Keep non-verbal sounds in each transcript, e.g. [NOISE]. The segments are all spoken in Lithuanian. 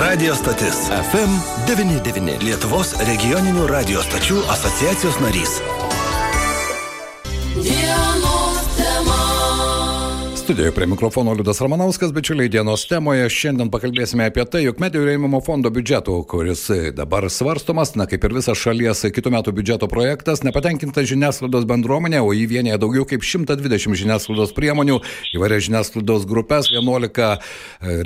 Radio stotis FM99. Lietuvos regioninių radio stočių asociacijos narys. Studijoje prie mikrofono Liudas Ramanauskas, bičiuliai dienos temoje. Šiandien pakalbėsime apie tai, jog medijų rėmimo fondo biudžeto, kuris dabar svarstomas, na kaip ir visas šalies kitų metų biudžeto projektas, nepatenkinta žiniasklaidos bendruomenė, o jį vienyje daugiau kaip 120 žiniasklaidos priemonių, įvairias žiniasklaidos grupės, 11 e,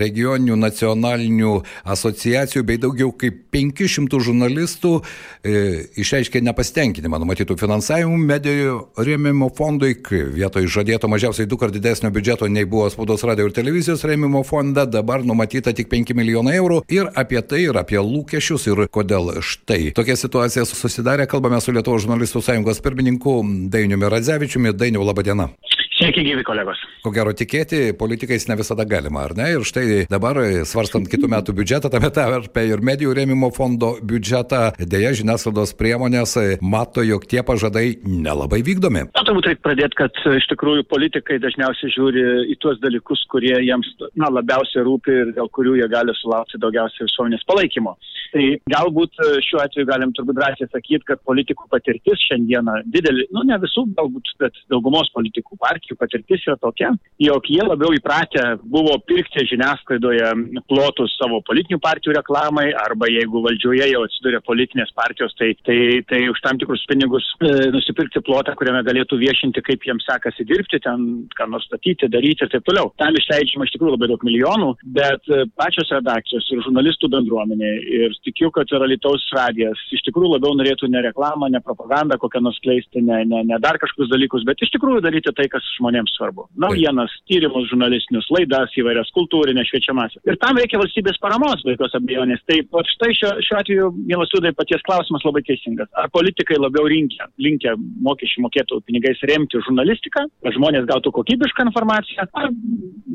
regioninių nacionalinių asociacijų bei daugiau kaip 500 žurnalistų e, išreiškė nepasitenkinimą numatytų finansavimų medijų rėmimo fondui, vietoj žadėto mažiausiai du kart didesnio biudžeto biudžeto nei buvo spaudos radio ir televizijos rėmimo fondą, dabar numatyta tik 5 milijonai eurų ir apie tai ir apie lūkesčius ir kodėl štai. Tokia situacija susidarė, kalbame su Lietuvos žurnalistų sąjungos pirmininku Dainiumi Radzevičiumi. Dainiu, laba diena. Sveiki, gyvi kolegos. Ko gero tikėti politikais ne visada galima, ar ne? Ir štai dabar, svarstant kitų metų biudžetą, tame tarpe ir medijų rėmimo fondo biudžetą, dėja žiniasklaidos priemonės mato, jog tie pažadai nelabai vykdomi. Na, turbūt reikia pradėti, kad iš tikrųjų politikai dažniausiai žiūri į tuos dalykus, kurie jiems na, labiausiai rūpi ir dėl kurių jie gali sulaukti daugiausiai visuomenės palaikymo. Tai galbūt šiuo atveju galim turbūt drąsiai sakyti, kad politikų patirtis šiandieną didelį, nu ne visų galbūt, bet daugumos politikų partijų partijų patirtis yra tokia, jog jie labiau įpratę buvo pirkti žiniasklaidoje plotus savo politinių partijų reklamai, arba jeigu valdžioje jau atsiduria politinės partijos, tai, tai, tai už tam tikrus pinigus e, nusipirkti plotą, kuriame galėtų viešinti, kaip jiems sekasi dirbti, ten ką nors statyti, daryti ir taip toliau. Tam išleidžiama iš tikrųjų labai daug milijonų, bet e, pačios redakcijos ir žurnalistų bendruomenė ir tikiu, kad ir Alitaus radijas iš tikrųjų labiau norėtų ne reklamą, ne propagandą kokią nors kleisti, ne, ne, ne dar kažkokius dalykus, bet iš tikrųjų daryti tai, kas žmonėms svarbu. Naujienas, tyrimus, žurnalistinius, laidas, įvairias kultūrinės, šviečiamas. Ir tam reikia valstybės paramos, jokios abejonės. Tai štai šiuo, šiuo atveju, mielas liūdai, paties klausimas labai teisingas. Ar politikai labiau rinkia, linkia mokesčių mokėtų pinigais remti žurnalistiką, kad žmonės gautų kokybišką informaciją, ar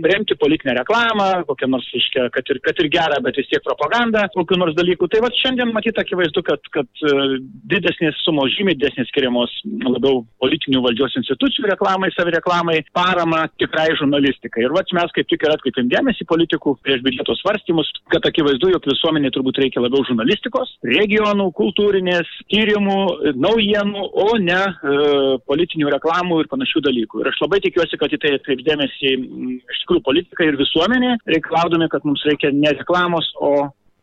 remti politinę reklamą, kokią nors, iškia, kad, ir, kad ir gerą, bet vis tiek propagandą, kokiu nors dalyku. Tai va šiandien matyti akivaizdu, kad, kad e, didesnės sumos, žymiai didesnės skiriamos labiau politinių valdžios institucijų reklamai, savireklamai, parama tikrai žurnalistikai. Ir va mes kaip tik ir atkreipėm dėmesį politikų prieš biudžeto svarstymus, kad akivaizdu, jog visuomenė turbūt reikia labiau žurnalistikos, regionų, kultūrinės, tyrimų, naujienų, o ne e, politinių reklamų ir panašių dalykų. Ir aš labai tikiuosi, kad į tai atkreips dėmesį iš tikrųjų politikai ir visuomenė, reikalaudami, kad mums reikia ne reklamos, o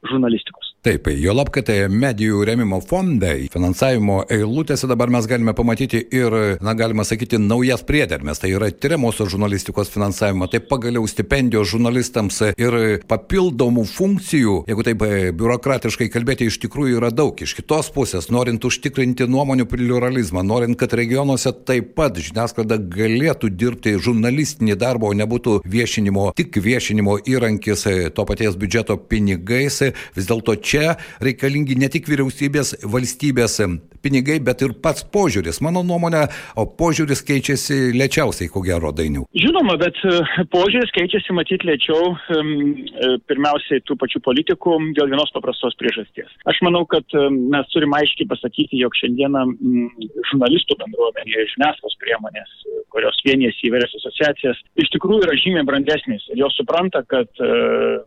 žurnalistikos. Taip, jo lab, kad tai medijų remimo fondai, finansavimo eilutėse dabar mes galime pamatyti ir, na, galima sakyti, naujas priedermės. Tai yra tyriamosios žurnalistikos finansavimo, tai pagaliau stipendijos žurnalistams ir papildomų funkcijų, jeigu taip e, biurokratiškai kalbėti, iš tikrųjų yra daug. Iš kitos pusės, norint užtikrinti nuomonių pluralizmą, norint, kad regionuose taip pat žiniasklaida galėtų dirbti žurnalistinį darbą, o nebūtų viešinimo, tik viešinimo įrankis e, to paties biudžeto pinigais, vis dėlto čia čia reikalingi ne tik vyriausybės, valstybės pinigai, bet ir pats požiūris. Mano nuomonė, o požiūris keičiasi lėčiausiai, ko gero, dainių. Žinoma, bet e, požiūris keičiasi matyti lėčiau, e, pirmiausiai tų pačių politikų dėl vienos paprastos priežasties. Aš manau, kad mes turime aiškiai pasakyti, jog šiandieną žurnalistų bendruomenė, žiniasklaidos priemonės, kurios vienėsi įvairias asociacijas, iš tikrųjų yra žymiai brandesnės jos supranta, kad e,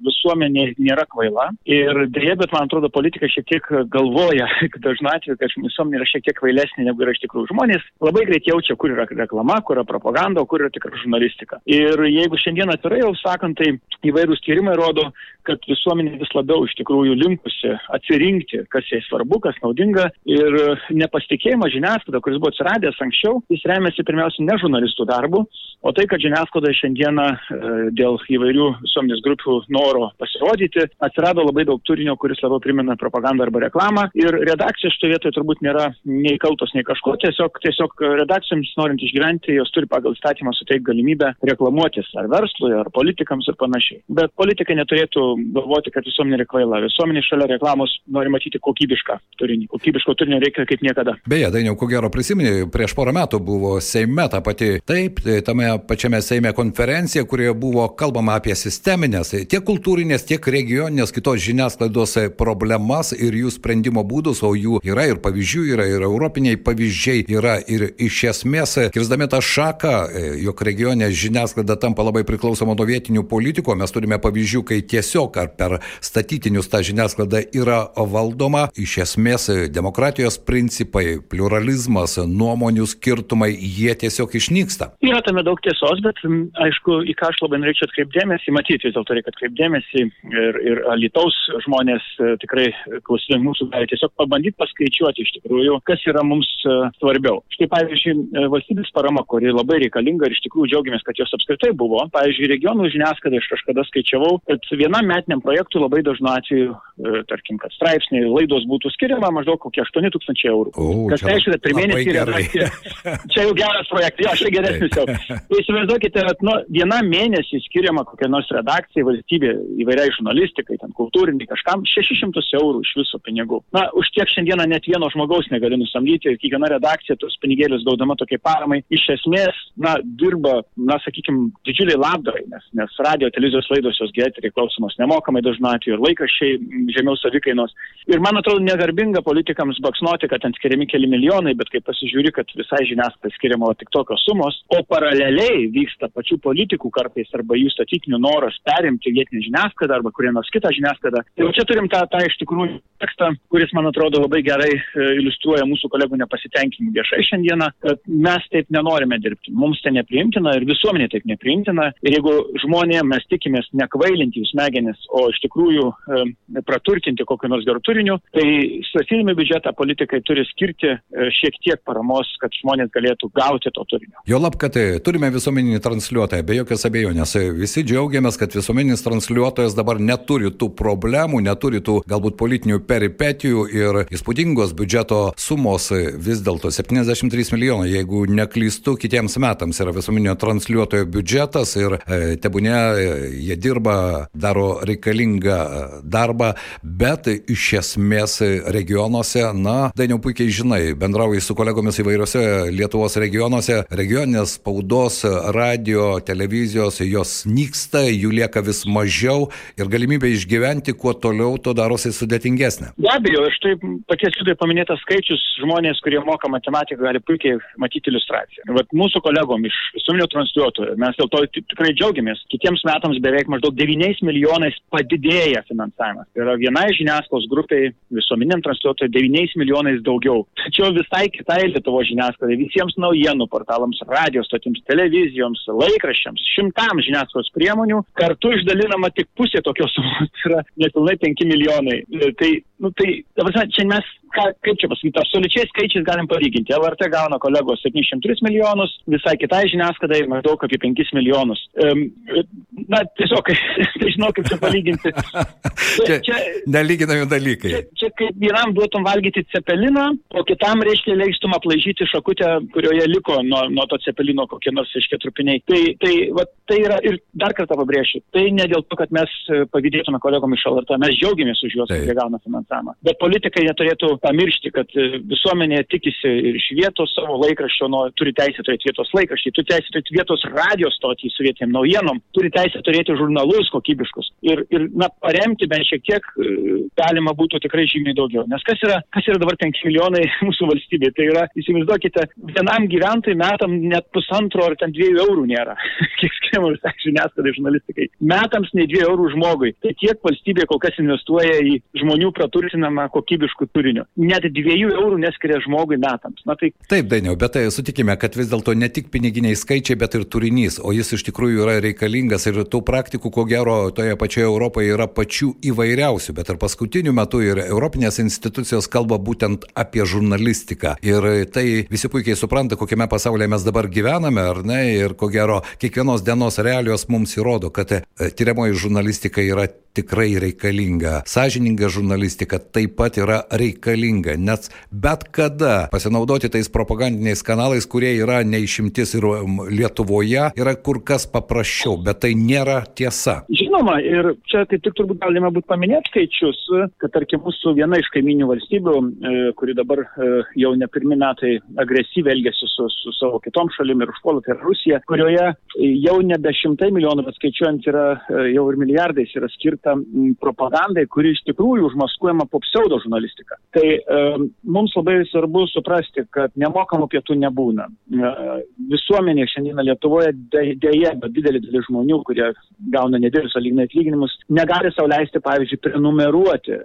visuomenė nėra kvaila ir dėja, bet man atrodo, politikai šiek tiek galvoja, [LAUGHS] dažnu atveju, kad visuomenė yra šiek tiek kvailesnė negu yra iš tikrųjų. Žmonės labai greit jaučia, kur yra reklama, kur yra propaganda, kur yra tikra žurnalistika. Ir jeigu šiandien atvirai jau sakant, tai įvairūs tyrimai rodo, kad visuomenė vis labiau iš tikrųjų linkusi atsirinkti, kas jai svarbu, kas naudinga. Ir nepasitikėjimas žiniasklaida, kuris buvo atsiradęs anksčiau, jis remiasi pirmiausia ne žurnalistų darbu, o tai, kad žiniasklaida šiandieną e, dėl įvairių visuomenės grupių noro pasirodyti, atsirado labai daug turinio, kuris labiau primena propagandą arba reklamą. Ir redakcija šitoje vietoje turbūt nėra nei kaltos, nei kažko. Tiesiog, tiesiog redakcijoms norint išgyventi, jos turi pagal statymą suteikti galimybę reklamuotis ar verslui, ar politikams ir panašiai. Bet politikai neturėtų galvoti, kad visuomenė yra kvaila. Visuomenė šalia reklamos nori matyti kokybišką turinį. Kokybiško turinio reikia kaip niekada. Beje, Dainiau, ko gero prisimeni, prieš porą metų buvo Seime ta pati. Taip, tai tame tame pačiame Seime konferencija, kurioje buvo kalbama apie sisteminės, tiek kultūrinės, tiek regioninės kitos žiniasklaidos problemas ir jų sprendimo būdus, o jų yra ir pavyzdžių, yra ir europiniai pavyzdžiai, yra ir iš esmės, kirzdami tą šaką, jog regioninė žiniasklaida tampa labai priklausoma nuo vietinių politikų, mes turime pavyzdžių, kai tiesiog ar per statytinius ta žiniasklaida yra valdoma, iš esmės demokratijos principai, pluralizmas, nuomonių skirtumai, jie tiesiog išnyksta. Yra tame daug tiesos, bet aišku, į ką aš labai norėčiau atkreipdėmėsi, matyti vis dėlto reikia atkreipdėmėsi ir, ir Lietuvos žmonės e, tikrai klausydami mūsų gali tiesiog pabandyti paskaičiuoti iš tikrųjų, kas yra mums e, svarbiau. Štai pavyzdžiui, e, valstybės parama, kuri labai reikalinga ir iš tikrųjų džiaugiamės, kad jos apskritai buvo. Pavyzdžiui, regionų žiniasklaida aš kažkada skaičiavau, kad vienam metiniam projektui labai dažnu atveju, tarkim, kad straipsniai, laidos būtų skiriama maždaug kokie 8 tūkstančiai eurų. O, kas reiškia, kad per mėnesį redakcija. Čia jau geras projektas, jo, aš tai geresnis jau. [LAUGHS] Tai įsivaizduokite, kad nu, vienam mėnesį skiriama kokia nors redakcija valstybė įvairiai žurnalistikai, ten kultūriniai kažkam 600 eurų iš viso pinigų. Na, už tiek šiandieną net vieno žmogaus negali nusamdyti ir kiekviena redakcija tos pinigėlius gaudama tokiai paramai iš esmės, na, dirba, na, sakykime, didžiuliai labdarai, nes, nes radio televizijos laidos jos gėti klausomos nemokamai dažnu atveju ir laikraščiai žemiau savikainos. Ir man atrodo negarbinga politikams baksnuoti, kad ten skiriami keli milijonai, bet kai pasižiūri, kad visai žiniasklaidai skiriama tik tokios sumos, o paraleliai vyksta pačių politikų kartais arba jų statytinių noras perimti vietinį žiniasklaidą arba kurią nors kitą žiniasklaidą. Tai čia turim tą, tą iš tikrųjų tekstą, kuris, man atrodo, labai gerai e, iliustruoja mūsų kolegų nepasitenkinimą viešai šiandieną, kad mes taip nenorime dirbti. Mums tai nepriimtina ir visuomenė taip nepriimtina. Ir jeigu žmonė mes tikimės nekvailinti jų smegenis, o iš tikrųjų e, praturtinti kokiu nors geru turiniu, tai statydami biudžetą politikai turi skirti E, šiek tiek paramos, kad žmonės galėtų gauti to turinio. Jo lab, kad e, turime visuomeninį transliuotoją, be jokios abejonės. E, visi džiaugiamės, kad visuomeninis transliuotojas dabar neturi tų problemų, neturi tų galbūt politinių peripetijų ir įspūdingos biudžeto sumos vis dėlto 73 milijonai, jeigu neklystu, kitiems metams yra visuomeninio transliuotojo biudžetas ir e, tebūne jie dirba, daro reikalingą darbą, bet iš esmės regionuose, na, dainiau puikiai žinai, bendrauji su kolegomis įvairiose Lietuvos regionuose, regioninės spaudos, radio, televizijos, jos nyksta, jų lieka vis mažiau ir galimybė išgyventi kuo toliau, to darosi sudėtingesnė. Be abejo, aš taip paties liūdai paminėtas skaičius, žmonės, kurie moka matematiką, gali puikiai matyti iliustraciją. Vat mūsų kolegom iš visuomenio transliuotojų, mes dėl to tikrai džiaugiamės. Kitiems metams beveik maždaug 9 milijonais padidėja finansavimas. Tai yra vienai žiniasklaidos grupiai visuomeniniam transliuotojui 9 milijonais daugiau. Tačiau visai kitai Lietuvo žiniasklaidai, visiems naujienų portalams, radijos stotims, televizijoms, laikraščiams, šimtams žiniasklaidos priemonių, kartu išdalinama tik pusė tokios sumos, tai [LAUGHS] yra nepilnai 5 milijonai. Tai, nu, tai, ta prasme, čia mes ką, kaip čia pasakyti, absoliučiais skaičiais galim palyginti. LRT gauna kolegos 703 milijonus, visai kitai žiniasklaidai maždaug apie 5 milijonus. Um, na, tiesiog, [LAUGHS] tai žinau, kaip čia palyginti. [LAUGHS] Čia, čia nelyginami dalykai. Čia, čia kaip vienam duotum valgyti cepeliną, o kitam, reiškia, leistum aplaižyti šakutę, kurioje liko nuo, nuo to cepelino kokie nors, reiškia, trupiniai. Tai, tai, va, tai yra, ir dar kartą pabrėšiu, tai ne dėl to, kad mes e, pavydėtume kolegom iš LRT, mes džiaugiamės už juos, kad jie gauna finansavimą. Bet politikai neturėtų pamiršti, kad e, visuomenė tikisi ir iš vietos savo laikraščio, nu, turi teisę turėti vietos laikraštį, turi teisę turėti vietos radio stotį su vietiniam naujienom, turi teisę turėti žurnalus kokybiškus. Ir, ir na, paremti bent šiek tiek e, galima būtų tikrai žymiai daugiau. Nes kas yra, kas yra dabar 5 milijonai [LAUGHS] mūsų valstybė? Tai yra, įsivaizduokite, vienam gyventojui metam net pusantro ar ten dviejų eurų nėra. [LAUGHS] Kiek skiriama visai žiniasklaidai žurnalistikai. Metams nei dviejų eurų žmogui. Tai tiek valstybė kol kas investuoja į žmonių praturtinamą kokybiškų turinių net dviejų eurų neskiria žmogui metams. Na, tai... Taip, Dainiau, bet tai sutikime, kad vis dėlto ne tik piniginiai skaičiai, bet ir turinys, o jis iš tikrųjų yra reikalingas ir tų praktikų, ko gero, toje pačioje Europoje yra pačių įvairiausių, bet ir paskutiniu metu ir Europinės institucijos kalba būtent apie žurnalistiką. Ir tai visi puikiai supranta, kokiame pasaulyje mes dabar gyvename, ar ne, ir ko gero, kiekvienos dienos realijos mums įrodo, kad e, tyriamoji žurnalistika yra tikrai reikalinga. Sažininga žurnalistika taip pat yra reikalinga, nes bet kada pasinaudoti tais propagandiniais kanalais, kurie yra neišimtis ir um, Lietuvoje, yra kur kas paprasčiau, bet tai nėra tiesa. Žinoma, ir čia kaip tik turbūt galima būtų paminėti skaičius, kad tarkim mūsų viena iš kaiminių valstybių, e, kuri dabar e, jau ne pirmi metai agresyviai elgesi su, su savo kitom šalim ir užpuola, tai yra Rusija, kurioje jau nebe šimtai milijonų, bet skaičiuojant yra e, jau ir milijardais yra skirta propagandai, kuri iš tikrųjų užmaskuojama po pseudo žurnalistiką. Tai um, mums labai svarbu suprasti, kad nemokamų pietų nebūna. Visuomenė šiandieną Lietuvoje dėja, bet didelį dalis žmonių, kurie gauna nedėlius lyginai atlyginimus, negali sauliaisti, pavyzdžiui, prenumeruoti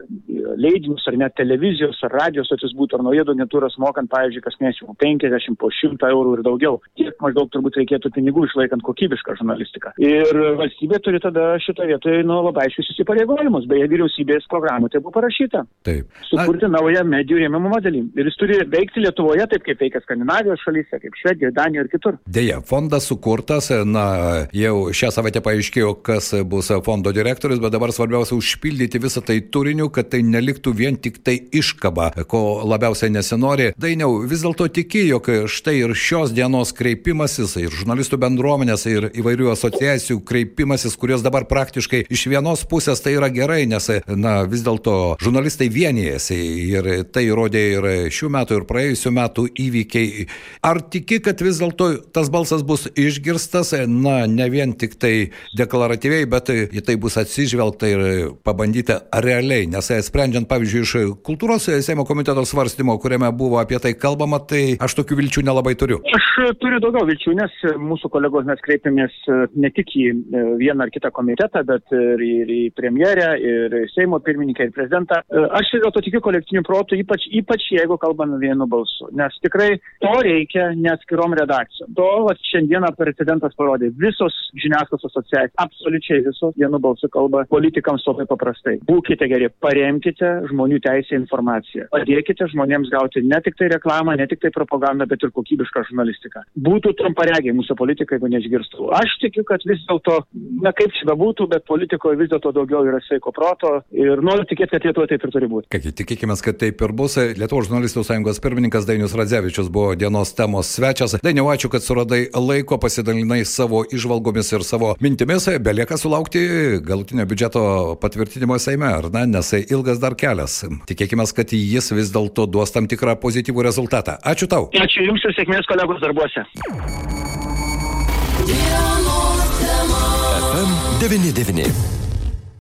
leidinius ar net televizijos ar radijos stotis būtų ar naujienų agentūros mokant, pavyzdžiui, kas mėnesį po 50, po 100 eurų ir daugiau. Tiek maždaug turbūt reikėtų pinigų išlaikant kokybišką žurnalistiką. Ir valstybė turi tada šitoje vietoje nu, labai aiškius įsipareigojimus. Beje, vyriausybės programų tai buvo parašyta. Taip. Sukurti Na... naują medijų rėmimo modelį. Ir jis turi veikti Lietuvoje taip, kaip veikia Skandinavijos šalyse, kaip Švedijoje, Danijoje ir kitur. Deja, fondas sukurtas, na, jau šią savaitę paaiškėjo, kas bus fondo direktorius, bet dabar svarbiausia užpildyti visą tai turiniu, kad tai neliktų vien tik tai iškaba, ko labiausiai nesinori. Dainiau, vis dėlto tiki, jog štai ir šios dienos kreipimasis, ir žurnalistų bendruomenės, ir įvairių asociacijų kreipimasis, kurios dabar praktiškai iš vienos pusės tai yra gerai, nes, na, vis dėlto žurnalistai vienijasi ir tai įrodė ir šių metų, ir praėjusių metų įvykiai. Ar tiki, kad vis dėlto tas balsas bus išgirstas, na, ne vien tik tai deklaratyviai, bet į tai bus atsižvelgta ir pabandyta realiai, nes sprendžiant, pavyzdžiui, iš kultūros Seimo komiteto svarstymo, kuriame buvo apie tai kalbama, tai aš tokių vilčių nelabai turiu. Aš turiu daugiau vilčių, nes mūsų kolegos mes kreipiamės ne tik į vieną ar kitą komitetą, bet ir, ir į premjerę, ir Seimo pirmininką, ir prezidentą. Aš vis dėlto tikiu kolektyviniu protu, ypač, ypač jeigu kalbame vienu balsu, nes tikrai to reikia neatskirom redakcijom. To vat, šiandieną prezidentas parodė. Visos žiniasklaidos asociacijos, absoliučiai visos vienu balsu kalba politikams labai paprastai. Būkite geri, paremkite žmonių teisę informaciją. Padėkite žmonėms gauti ne tik tai reklamą, ne tik tai propagandą, bet ir kokybišką žurnalistiką. Būtų trumparegiai mūsų politikai, jeigu neišgirstų. Aš tikiu, kad vis dėlto, na kaip čia bebūtų, bet politikoje vis dėlto daugiau yra sveiko proto ir noriu tikėti, kad Lietuvoje taip ir turi būti. Kągi, tikėkime, kad taip ir bus. Lietuvos žurnalistų sąjungos pirmininkas Dainius Radzevičius buvo dienos temos svečias. Dainiau, ačiū, kad suradai laiko, pasidalinai savo išvalgomis ir savo mintimis. Belieka sulaukti galutinio biudžeto patvirtinimo Seime, ar ne? Nes ilgas dar kelias. Tikėkime, kad jis vis dėlto duos tam tikrą pozityvų rezultatą. Ačiū tau. Ačiū Jums ir sėkmės kolegos darbuose. FM 99.